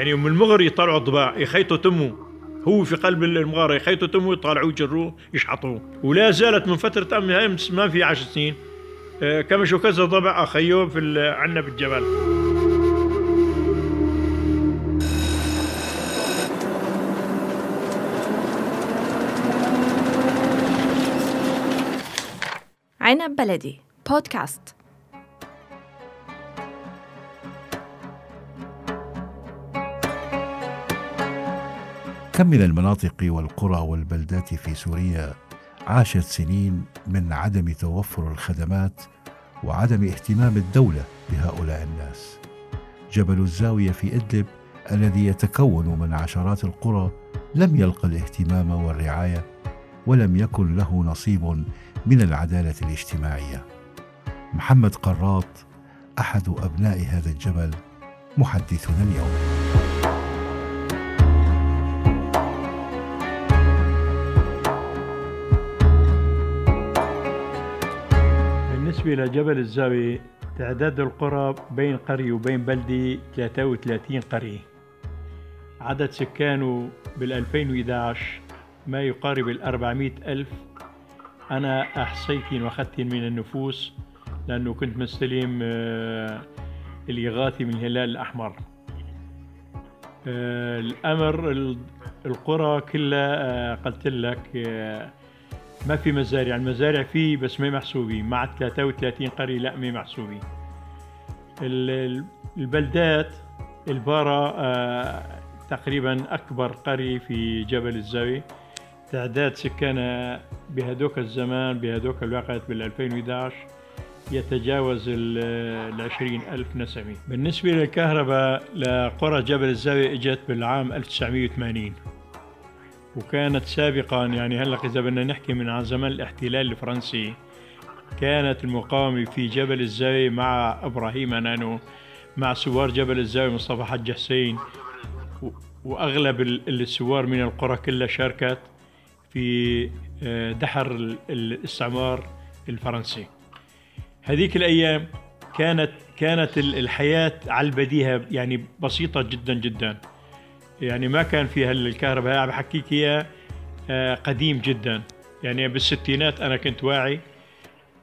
يعني من المغر يطلعوا الضباع يخيطوا تمه هو في قلب المغاره يخيطوا تمه يطلعوه يجروه يشحطوه ولا زالت من فترة امس ما في عشر سنين. آه، كمشوا كذا ضبع اخيوه في عنا بالجبل. عنب بلدي بودكاست. كم من المناطق والقرى والبلدات في سوريا عاشت سنين من عدم توفر الخدمات وعدم اهتمام الدولة بهؤلاء الناس. جبل الزاوية في إدلب الذي يتكون من عشرات القرى لم يلقى الاهتمام والرعاية ولم يكن له نصيب من العدالة الاجتماعية. محمد قراط أحد أبناء هذا الجبل محدثنا اليوم. بالنسبة لجبل الزاوية تعداد القرى بين قرية وبين بلدة 33 قرية. عدد سكانه بال 2011 ما يقارب ال 400 ألف. أنا أحصيتين وأخذتين من النفوس لأنه كنت مستلم آه، الإغاثة من الهلال الأحمر. آه، الأمر القرى كلها آه، قلت لك ما في مزارع. المزارع في بس ما محسوبين. مع 33 قرية لا ما محسوبين. البلدات البارة آه تقريبا أكبر قرية في جبل الزاوية. تعداد سكانها بهدوك الزمان بهدوك الوقت بال 2011 يتجاوز ال 20 ألف نسمة. بالنسبة للكهرباء لقرى جبل الزاوية إجت بالعام 1980 وكانت سابقا يعني هلأ إذا بدنا نحكي من زمان الاحتلال الفرنسي كانت المقاومة في جبل الزاوية مع إبراهيم أنانو مع سوار جبل الزاوية مصطفى حج حسين وأغلب السوار من القرى كلها شاركت في آه، دحر الاستعمار الفرنسي. هذيك الأيام كانت كانت الحياة على البديهة يعني بسيطة جدا جدا. يعني ما كان فيها الكهرباء. عم بحكيك إياه آه، قديم جدا. يعني بالستينات أنا كنت واعي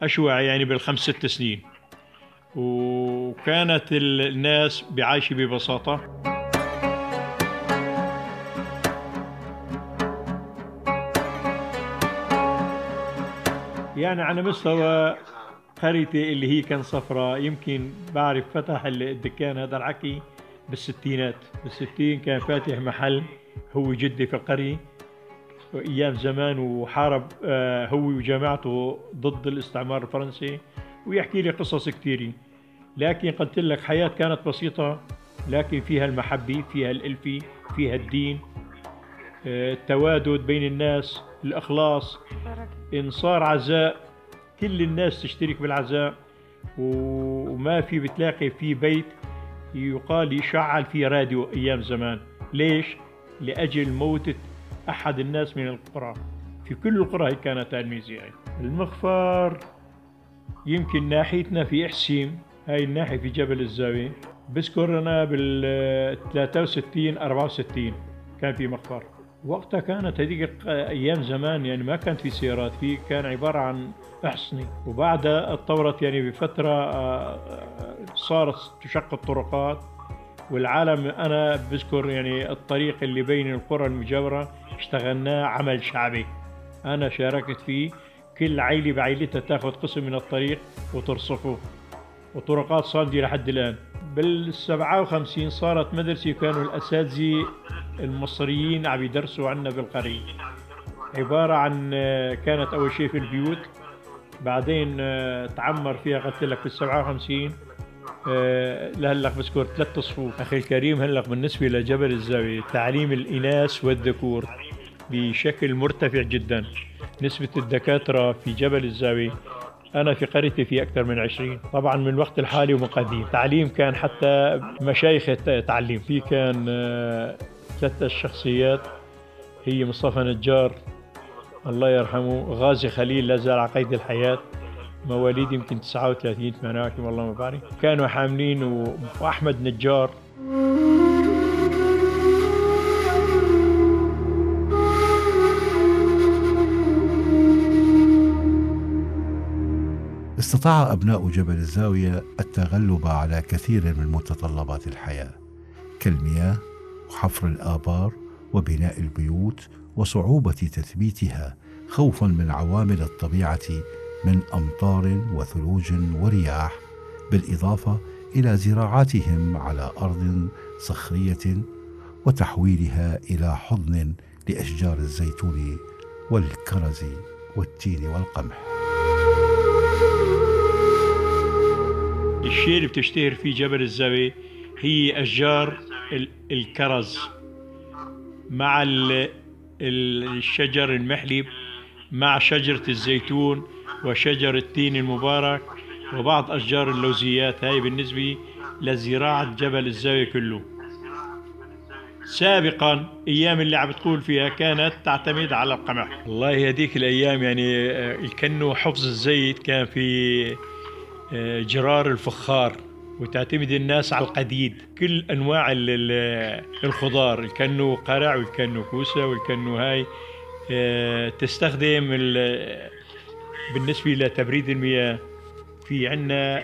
اشوع يعني بالخمس ست سنين. وكانت الناس بعايشة ببساطة. يعني على مستوى قريتي اللي هي كان صفراء يمكن بعرف فتح الدكان هذا الحكي بالستينات. بالستين كان فاتح محل هو جدي في القرية أيام زمان وحارب آه، هو وجماعته ضد الاستعمار الفرنسي. ويحكي لي قصص كثيرة. لكن قلت لك حياة كانت بسيطة لكن فيها المحبة فيها الألفة فيها الدين. آه، التوادد بين الناس الإخلاص. إن صار عزاء كل الناس تشترك بالعزاء. وما في بتلاقي في بيت يقال يشعل في راديو أيام زمان ليش؟ لأجل موتة أحد الناس من القرى في كل القرى هي كانت الميزة يعني. المخفر يمكن ناحيتنا في حسيم هاي الناحية في جبل الزاوية بذكر أنا بال 63 64 كان في مخفر وقتها كانت هذيك أيام زمان يعني ما كانت في سيارات في كان عبارة عن أحصنة. وبعدها اتطورت يعني بفترة آه، آه، صارت تشق الطرقات. والعالم أنا بذكر يعني الطريق اللي بين القرى المجاورة اشتغلناه عمل شعبي. أنا شاركت فيه. كل عائله بعائلتها تأخذ قسم من الطريق وترصفه. وطرقات صامدة لحد الآن. بال 57 صارت مدرسة كانوا الأساتذة المصريين عم يدرسوا عنا بالقرية. عبارة عن كانت أول شيء في البيوت بعدين تعمر فيها قلت لك في 57 لهلق بذكر ثلاث صفوف. أخي الكريم هلق بالنسبة لجبل الزاوية تعليم الإناث والذكور بشكل مرتفع جدا. نسبة الدكاترة في جبل الزاوية أنا في قريتي في أكثر من عشرين. طبعا من الوقت الحالي ومن قديم. تعليم كان حتى مشايخ تعليم في كان آه، ثلاثة الشخصيات. هي مصطفى نجار الله يرحمه غازي خليل لا زال على قيد الحياة. مواليد يمكن 39 38 والله ما بعرف. كانوا حاملين وأحمد نجار. استطاع أبناء جبل الزاوية التغلب على كثير من متطلبات الحياة كالمياه وحفر الآبار وبناء البيوت وصعوبة تثبيتها خوفا من عوامل الطبيعة من أمطار وثلوج ورياح بالإضافة إلى زراعتهم على أرض صخرية وتحويلها إلى حضن لأشجار الزيتون والكرز والتين والقمح. الشيء اللي بتشتهر فيه جبل الزاوية هي أشجار الكرز مع الشجر المحلب مع شجرة الزيتون وشجر التين المبارك وبعض أشجار اللوزيات. هاي بالنسبة لزراعة جبل الزاوية كله. سابقا أيام اللي عم بتقول فيها كانت تعتمد على القمح. والله هذيك الأيام يعني كانه حفظ الزيت كان في جرار الفخار وتعتمد الناس على القديد. كل أنواع الخضار الكنو قرع والكنو كوسة والكنو هاي آه، تستخدم بالنسبة لتبريد المياه. في عندنا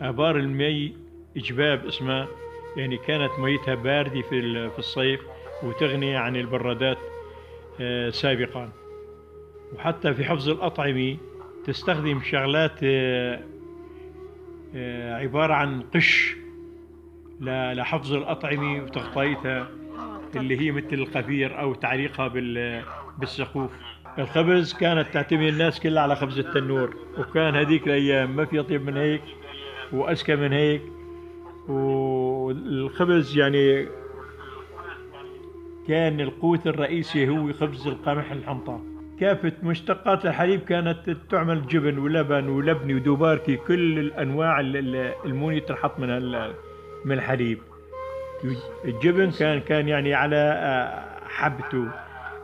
آبار المي جباب اسمها يعني كانت ميتها باردة في في الصيف وتغني عن البرادات آه، سابقا. وحتى في حفظ الأطعمة تستخدم شغلات آه، آه، عبارة عن قش لحفظ الأطعمة وتغطيتها اللي هي مثل القفير أو تعليقها بالسقوف. الخبز كانت تعتمد الناس كلها على خبز التنور وكان هذيك الأيام ما في أطيب من هيك وأذكى من هيك. والخبز يعني كان القوت الرئيسي هو خبز القمح الحنطة. كافة مشتقات الحليب كانت تعمل جبن ولبن ولبني ودوباركي كل الأنواع الموني تنحط من من الحليب. الجبن كان كان يعني على آه، حبته.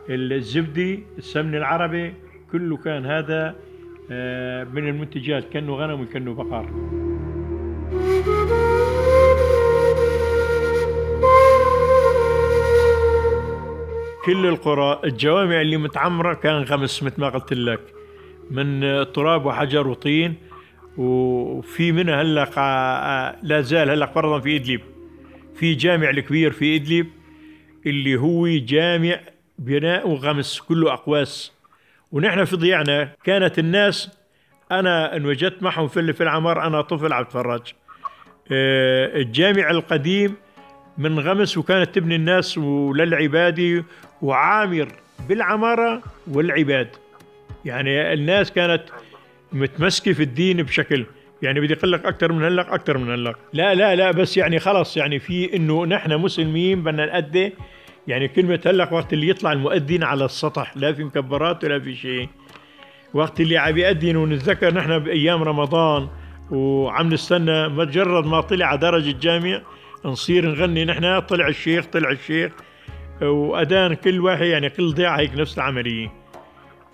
الزبدي السمن العربي كله كان هذا آه، من المنتجات كأنه غنم وكأنه بقر. كل القرى. الجوامع اللي متعمرة كان غمس مثل ما قلت لك. من تراب وحجر وطين وفي منها هلا لا زال هلا فرضا في إدلب. في جامع الكبير في إدلب اللي هو جامع بناء وغمس كله أقواس. ونحن في ضيعنا كانت الناس أنا إن وجدت معهم في العمار أنا طفل عم أتفرج. آه، الجامع القديم من غمس وكانت تبني الناس وللعبادة وعامر بالعمارة والعباد. يعني الناس كانت متمسكة في الدين بشكل يعني بدي أقول لك أكثر من هلق أكثر من هلق لا لا لا بس يعني خلص يعني في إنه نحن مسلمين بدنا نأدي يعني كلمة هلق وقت اللي يطلع المؤذن على السطح لا في مكبرات ولا في شيء. وقت اللي عم يأذن ونتذكر نحن بأيام رمضان وعم نستنى مجرد ما طلع درج الجامع نصير نغني نحن طلع الشيخ طلع الشيخ. وأذان كل واحد يعني كل ضيعة هيك نفس العملية.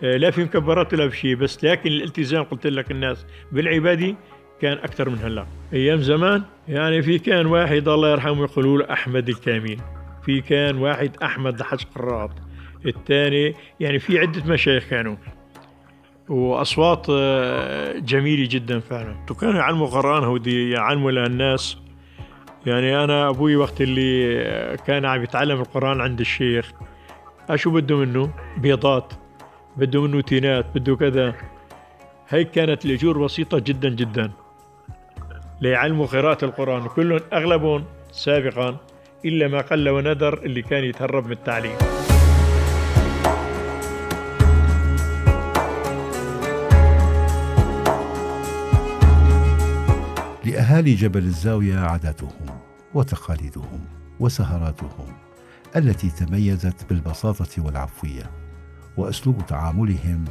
آه، لا في مكبرات ولا في شيء بس لكن الالتزام قلت لك الناس بالعبادة كان أكثر من هلأ. أيام زمان يعني في كان واحد الله يرحمه يقولوا له أحمد الكامل في كان واحد أحمد حج قراط الثاني يعني في عدة مشايخ كانوا. وأصوات آه، جميلة جدا فعلا. وكانوا يعلموا قرآن هودي يعلموا للناس. يعني أنا أبوي وقت اللي كان عم يتعلم القرآن عند الشيخ. أشو بده منه؟ بيضات بده منه تينات بده كذا. هيك كانت الاجور بسيطة جدا جدا. ليعلموا قراءة القرآن وكلهم أغلبهم سابقا إلا ما قل وندر اللي كان يتهرب من التعليم. لأهالي جبل الزاوية عاداتهم وتقاليدهم وسهراتهم التي تميزت بالبساطة والعفوية وأسلوب تعاملهم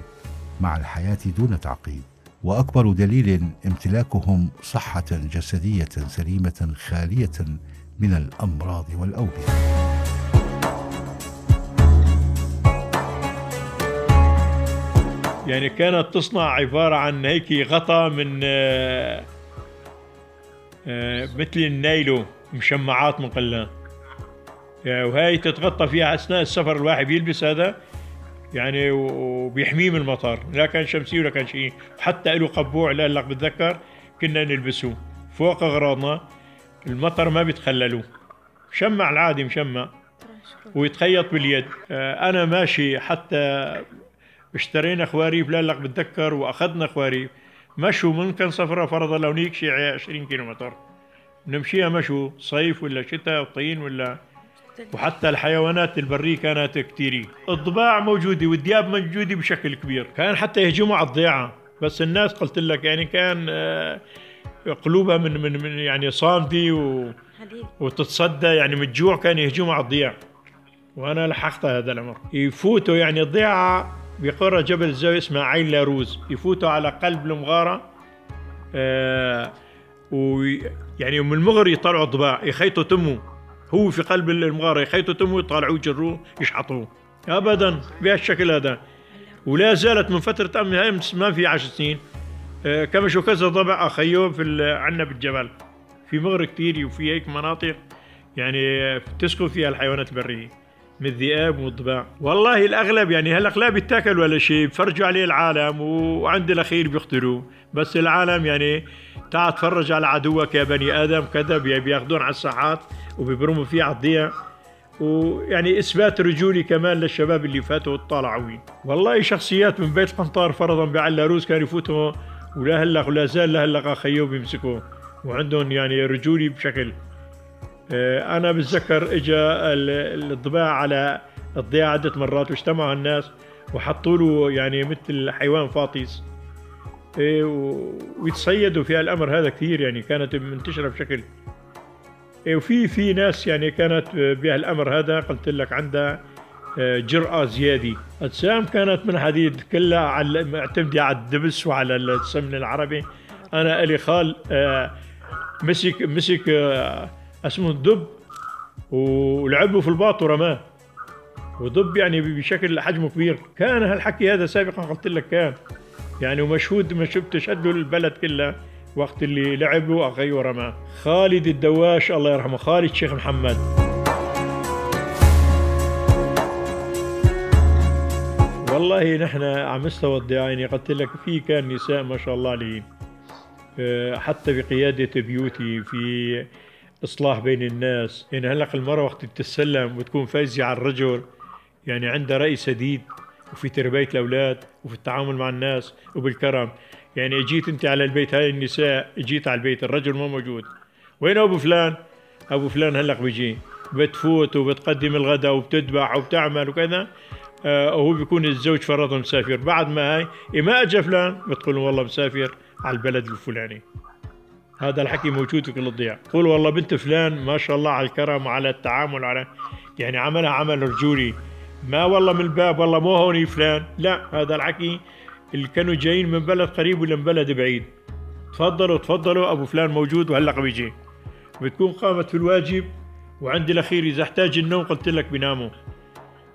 مع الحياة دون تعقيد وأكبر دليل امتلاكهم صحة جسدية سليمة خالية من الأمراض والأوبئة. يعني كانت تصنع عبارة عن هيك غطاء من آه، مثل النايلو مشمعات مقلة. وهي تتغطى فيها أثناء السفر الواحد يلبس هذا يعني وبيحميه من المطر لا كان شمسي ولا كان شيء. حتى له قبوع لا لك بتذكر كنا نلبسه. فوق أغراضنا المطر ما بيتخللوا شمع العادي مشمع. ويتخيط باليد. آه، أنا ماشي حتى اشترينا خواريف لا لك بتذكر وأخذنا خواريف. مشوا من كان صفرة فرضا لو نيك شيء 20 كيلو متر نمشيها مشوا صيف ولا شتاء طين ولا وحتى الحيوانات البرية كانت كثيرة الضباع موجودة والدياب موجودة بشكل كبير. كان حتى يهجموا على الضيعة بس الناس قلت لك يعني كان آه، قلوبها من من, من يعني صامدة و وتتصدى. يعني من الجوع كان يهجموا على الضياع. وأنا لحقت هذا الأمر. يفوتوا يعني الضيعه بقرى جبل الزاوية اسمها عين لاروز. يفوتوا على قلب المغارة آه ويعني من المغر يطلعوا الضباع يخيطوا تمه هو في قلب المغارة يخيطوا تمه يطلعوه يجروه يشحطوه. ابدا بهالشكل هذا. ولا زالت من فترة أمس ما في عشر سنين. آه كما شو كذا ضبع اخيو في عنا بالجبل. في مغر كثير وفي هيك مناطق. يعني تسكن فيها الحيوانات البرية. من الذئاب والضباع والله الأغلب يعني هلا لا بيتاكل ولا شيء بفرجوا عليه العالم وعند الأخير بيقتلوه. بس العالم يعني تعال تفرج على عدوك يا بني آدم كذا بياخذون على الساحات وبيبرموا فيه على الضيع ويعني إثبات رجولي كمان للشباب اللي فاتوا الطالعوين والله شخصيات من بيت قنطار فرضا بعلاروس كانوا يفوتوا ولا هلا ولا زال لهلا خيو بيمسكوه وعندهم يعني رجولي بشكل أنا بتذكر اجى الضباع على الضياع عدة مرات واجتمعوا الناس وحطوا له يعني مثل حيوان فاطيس إيه، ويتصيدوا في الامر هذا كثير يعني كانت منتشرة بشكل. إيه، وفي في ناس يعني كانت بهالأمر هذا قلت لك عندها آه، جرأة زيادة. أجسام كانت من حديد كلها على معتمدة على الدبس وعلى السمن العربي. أنا إلي خال آه، مسك مسك اسمه الدب ولعبه في الباط ورماه. ودب يعني بشكل حجمه كبير. كان هالحكي هذا سابقا قلت لك كان. يعني ومشهود مشهود تشهده البلد كلها وقت اللي لعبوا أخي ورماه. خالد الدواش الله يرحمه. خالد شيخ محمد. والله نحن على مستوى الدعاية قلت لك في كان نساء ما شاء الله عليهم. آه، حتى بقيادة بيوتي في إصلاح بين الناس. يعني هلق المرأة وقت تتسلم وتكون فايزة على الرجل يعني عندها رأي سديد وفي تربية الأولاد وفي التعامل مع الناس وبالكرم. يعني أجيت أنت على البيت هاي النساء أجيت على البيت الرجل ما موجود. وين أبو فلان؟ أبو فلان هلق بيجي بتفوت وبتقدم الغداء وبتذبح وبتعمل وكذا. آه وهو بيكون الزوج فرضا مسافر. بعد ما هاي إيه ما اجى فلان؟ بتقول والله مسافر على البلد الفلاني. هذا الحكي موجود في كل الضياع. قول والله بنت فلان ما شاء الله على الكرم وعلى التعامل على يعني عملها عمل رجولي. ما والله من الباب والله مو هوني فلان. لا هذا الحكي اللي كانوا جايين من بلد قريب ولا من بلد بعيد. تفضلوا تفضلوا أبو فلان موجود وهلا بيجي بتكون قامت في الواجب وعند الأخير إذا احتاج النوم قلت لك بيناموا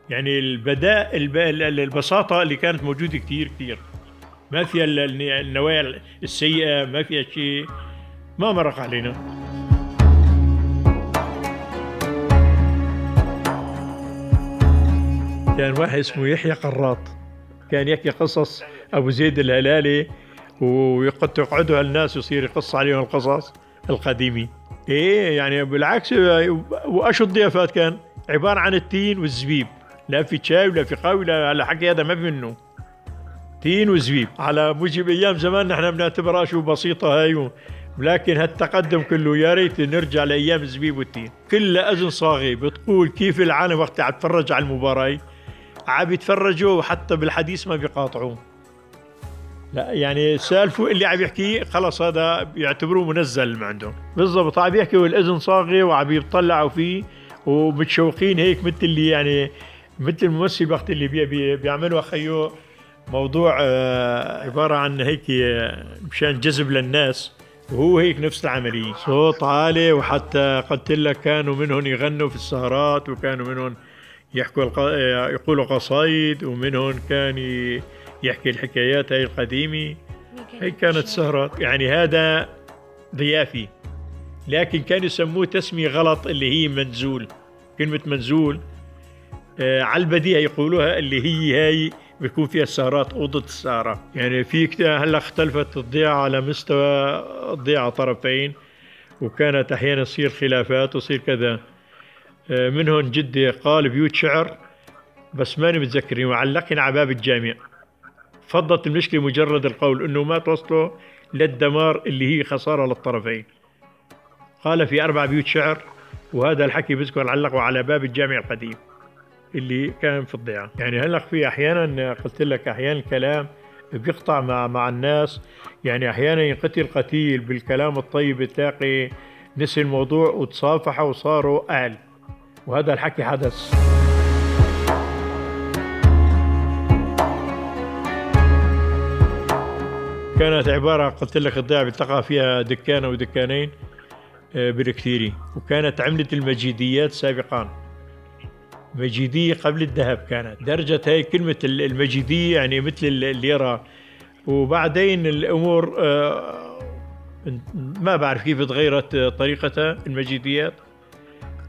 يعني البداء البساطة اللي كانت موجودة كثير كثير ما فيها النوايا السيئة ما فيها شيء. ما مرق علينا. كان واحد اسمه يحيى قراط. كان يحكي قصص أبو زيد الهلالي ويقعدوا الناس يصير يقص عليهم القصص القديمة. إيه يعني بالعكس وأشو الضيافات كان؟ عبارة عن التين والزبيب. لا في شاي ولا في قهوة ولا على حكي هذا ما في منه. تين وزبيب. على موجب أيام زمان نحن بنعتبرها شو بسيطة هاي ولكن هالتقدم كله يا ريت نرجع لأيام الزبيب والتين كل أذن صاغي بتقول كيف العالم وقت عم تفرج على المباراة؟ عم يتفرجوا وحتى بالحديث ما بيقاطعوا لا يعني سألفوا اللي عم يحكيه خلص هذا بيعتبروه منزل من عندهم. بالضبط عم يحكي والاذن صاغي وعم يطلعوا فيه ومتشوقين هيك مثل اللي يعني مثل الممثل وقت اللي بي بي بيعملوا خيو موضوع آه عبارة عن هيك آه، مشان جذب للناس. وهو هيك نفس العملية. صوت عالي وحتى قلت لك كانوا منهم يغنوا في السهرات وكانوا منهم يحكوا الق... يقولوا قصايد ومنهم كان يحكي الحكايات هاي القديمة. هي كانت سهرات يعني هذا ضيافي. لكن كانوا يسموه تسمية غلط اللي هي منزول. كلمة منزول آه، على البديهة يقولوها اللي هي هاي بيكون فيها السهرات أوضة السهرة. يعني في هلأ اختلفت الضيعة على مستوى الضيعة طرفين وكانت أحيانا تصير خلافات وصير كذا. آه، منهم جدي قال بيوت شعر بس ماني متذكرين وعلقين على باب الجامع. فضت المشكلة مجرد القول إنه ما توصلوا للدمار اللي هي خسارة للطرفين. قال في أربع بيوت شعر وهذا الحكي بذكر علقوا على باب الجامع القديم. اللي كان في الضيعة يعني هلا في أحيانا قلت لك أحيانا الكلام بيقطع مع مع الناس. يعني أحيانا ينقتل قتيل بالكلام الطيب تلاقي نسي الموضوع وتصافحوا وصاروا أهل. وهذا الحكي حدث. كانت عبارة قلت لك الضيعة بيلتقى فيها دكان أو دكانين آه، بالكثيري وكانت عملة المجيديات سابقا. مجيدية قبل الذهب كانت. درجة هاي كلمة المجيدية يعني مثل الليرة. وبعدين الأمور آه، ما بعرف كيف تغيرت طريقتها المجيديات.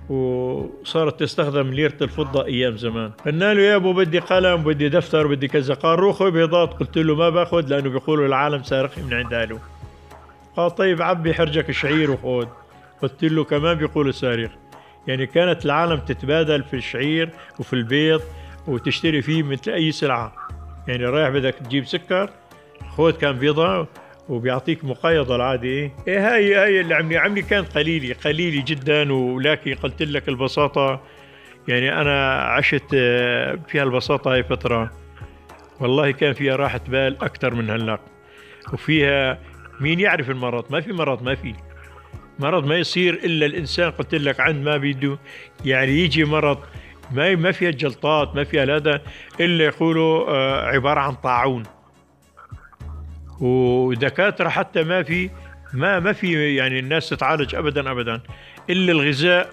وصارت تستخدم ليرة الفضة أيام زمان. قلنا له يا أبو بدي قلم بدي دفتر بدي كذا. قال روح بيضات قلت له ما باخذ لأنه بيقولوا العالم سارق من عند أهله. قال طيب عبي حرجك شعير وخذ قلت له كمان بيقولوا سارق. يعني كانت العالم تتبادل في الشعير وفي البيض وتشتري فيه مثل أي سلعة يعني رايح بدك تجيب سكر خذ كان بيضة وبيعطيك مقايضة العادي. إيه, إيه هاي هاي اللي عملي عملي كانت قليلة قليلة جدا ولكن قلت لك البساطة. يعني أنا عشت آه، فيها البساطة هاي فترة. والله كان فيها راحة بال أكثر من هلا وفيها مين يعرف المرض؟ ما في مرض ما في. مرض ما يصير إلا الإنسان قلت لك عند ما بيده يعني يجي مرض ما ما فيها جلطات ما فيها هذا إلا يقولوا آه، عبارة عن طاعون. ودكاترة حتى ما في ما ما في يعني الناس تتعالج ابدا ابدا. إلا الغذاء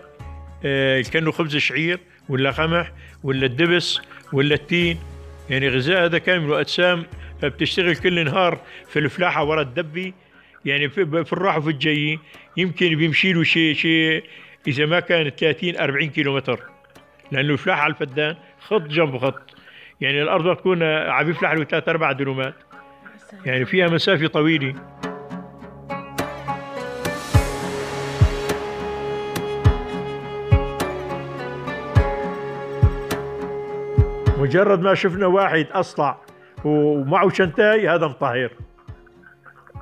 آه، كأنه خبز شعير ولا قمح ولا الدبس ولا التين. يعني غذاء هذا كامل وأجسام بتشتغل كل نهار في الفلاحة ورا الدبي. يعني في, في الراحة وفي الجاي يمكن بيمشي له شيء شيء إذا ما كان 30 40 كيلو متر لأنه الفلاحه على الفدان خط جنب خط. يعني الأرض تكون عم يفلح له ثلاث أربع دنومات يعني فيها مسافة طويلة. مجرد ما شفنا واحد أصلع ومعه شنتاي هذا مطهر.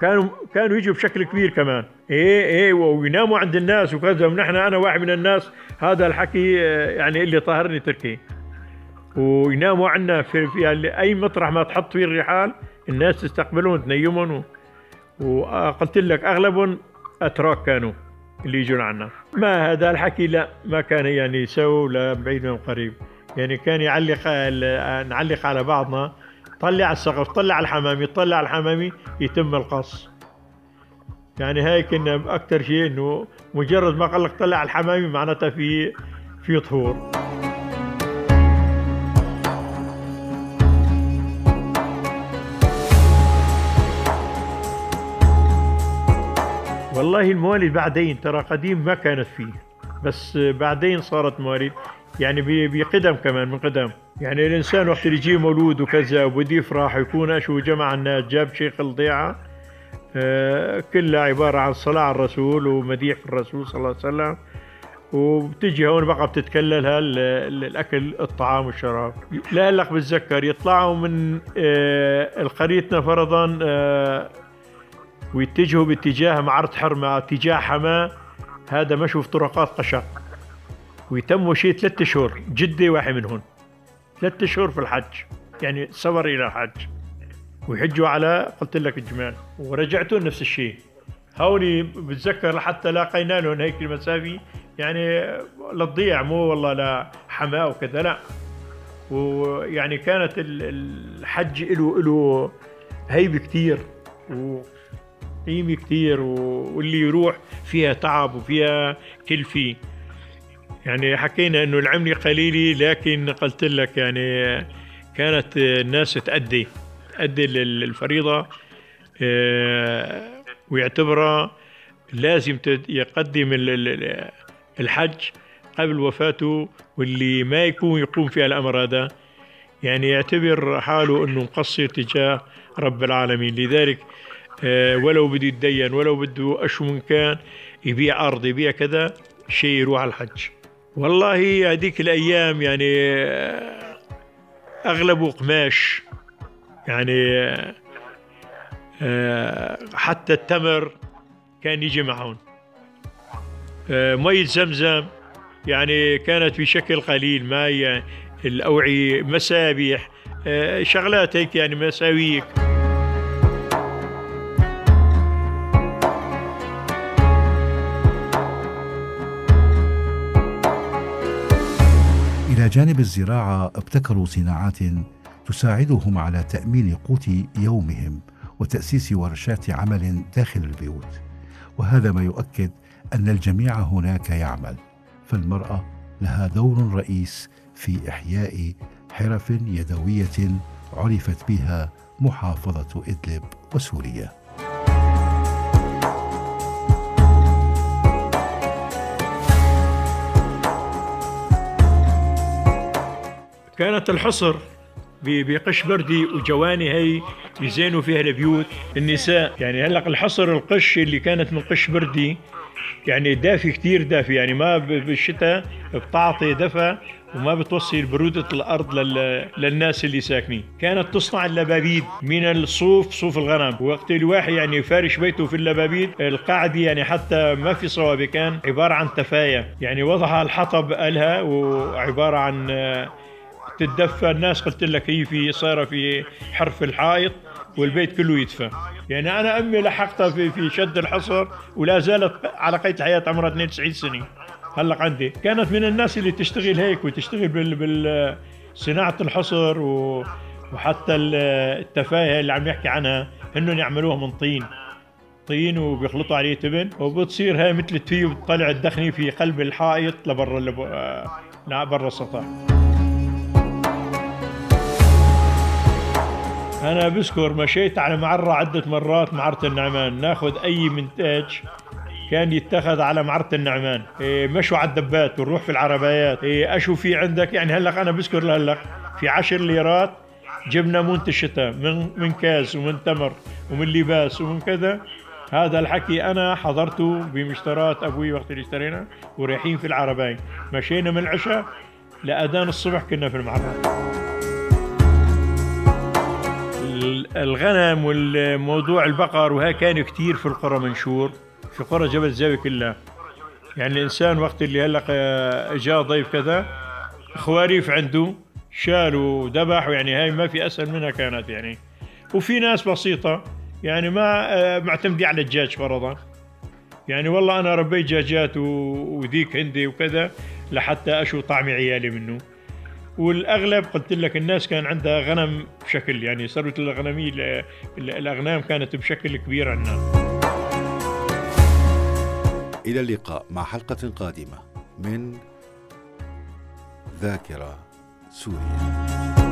كانوا كانوا يجوا بشكل كبير كمان. إيه إيه ويناموا عند الناس وكذا. ونحن أنا واحد من الناس هذا الحكي آه، يعني اللي طهرني تركي. ويناموا عندنا في, في يعني أي مطرح ما تحط فيه الرحال الناس تستقبلهم تنيمهم وقلت لك أغلبهم أتراك كانوا اللي يجون عنا. ما هذا الحكي؟ لا ما كان يعني يسوي لا بعيد من قريب. يعني كان يعلق نعلق على بعضنا. طلع السقف طلع الحمامي طلع الحمامي يتم القص. يعني هاي كنا أكثر شيء إنه مجرد ما قال لك طلع الحمامي معناتها في في طهور. والله الموالد بعدين ترى قديم ما كانت فيه بس بعدين صارت موالد يعني بقدم كمان من قدم. يعني الإنسان وقت اللي يجي مولود وكذا وبده يفرح ويكون شو جمع الناس جاب شيخ الضيعة. آه كلها عبارة عن صلاة على الرسول ومديح الرسول صلى الله عليه وسلم. وبتجي هون بقى بتتكللها الأكل الطعام والشراب. لا لك بتذكر يطلعوا من آه القريتنا فرضا آه ويتجهوا باتجاه معرض حرمة اتجاه حماة. هذا مشوا في طرقات قشق. ويتموا شيء ثلاثة شهور. جدة واحد منهم. ثلاثة شهور في الحج. يعني سفر إلى الحج. ويحجوا على قلت لك الجمال ورجعتوا نفس الشيء. هوني بتذكر حتى لاقينا لهم هيك المسافة. يعني للضيع مو والله لا حماة وكذا لا. ويعني كانت الحج له له هيبة كثير وقيمة كثير واللي يروح فيها تعب وفيها كلفة. يعني حكينا إنه العملة قليلة لكن قلت لك يعني كانت الناس تأدي تأدي الفريضة آه، ويعتبرها لازم يقدم الحج قبل وفاته واللي ما يكون يقوم في الأمر هذا. يعني يعتبر حاله أنه مقصر تجاه رب العالمين. لذلك آه، ولو بده يتدين ولو بده أشو من كان يبيع أرض يبيع كذا شيء يروح على الحج. والله هذيك الأيام يعني أغلبه قماش يعني حتى التمر كان يجي معهم. مية زمزم يعني كانت بشكل قليل ما يعني الأوعية مسابيح شغلات هيك يعني مساويك. جانب الزراعة ابتكروا صناعات تساعدهم على تأمين قوت يومهم وتأسيس ورشات عمل داخل البيوت. وهذا ما يؤكد أن الجميع هناك يعمل فالمرأة لها دور رئيس في إحياء حرف يدوية عرفت بها محافظة إدلب وسوريا. كانت الحصر بقش بردي وجواني هي يزينوا فيها البيوت. النساء يعني هلأ الحصر القش اللي كانت من قش بردي يعني دافي كثير دافي يعني ما بالشتاء بتعطي دفى وما بتوصل برودة الأرض للناس اللي ساكنين. كانت تصنع اللبابيد من الصوف صوف الغنم. وقت الواحد يعني يفارش بيته في اللبابيد القاعدة يعني حتى ما في صوابة كان عبارة عن تفاية. يعني وضعها الحطب قالها وعبارة عن تتدفى الناس قلت لك هي في صايرة في حرف الحائط والبيت كله يدفى. يعني أنا أمي لحقتها في في شد الحصر ولا زالت على قيد الحياة عمرها 92 سنة. هلا عندي. كانت من الناس اللي تشتغل هيك وتشتغل بال, بال صناعة الحصر و وحتى التفاهة اللي عم يحكي عنها انهم يعملوها من طين. طين وبيخلطوا عليه تبن. وبتصير هاي مثل التي وبتطلع الدخنة في قلب الحائط لبرا لبرا السطح. أنا بذكر مشيت على معرة عدة مرات معرة النعمان. ناخذ أي منتاج كان يتخذ على معرة النعمان. إيه مشوا على الدبات ونروح في العربيات. إيه أشو في عندك؟ يعني هلق أنا بذكر لهلق في عشر ليرات جبنا مونت الشتاء من من كاس ومن تمر ومن لباس ومن كذا. هذا الحكي أنا حضرته بمشترات أبوي وقت اللي اشترينا ورايحين في العربين مشينا من العشاء لأذان الصبح كنا في المعرة. الغنم والموضوع البقر وها كان كثير في القرى منشور في قرى جبل زاوية كلها. يعني الإنسان وقت اللي هلق آه، جاء ضيف كذا خواريف عنده شالوا وذبح يعني هاي ما في أسهل منها كانت يعني. وفي ناس بسيطة يعني ما آه، معتمدة على الدجاج فرضا. يعني والله أنا ربيت دجاجات وذيك عندي وكذا لحتى أشو طعم عيالي منه. والأغلب قلت لك الناس كان عندها غنم بشكل يعني ثروه الغنمية الأغنام كانت بشكل كبير عندنا. إلى اللقاء مع حلقة قادمة من ذاكرة سوريا.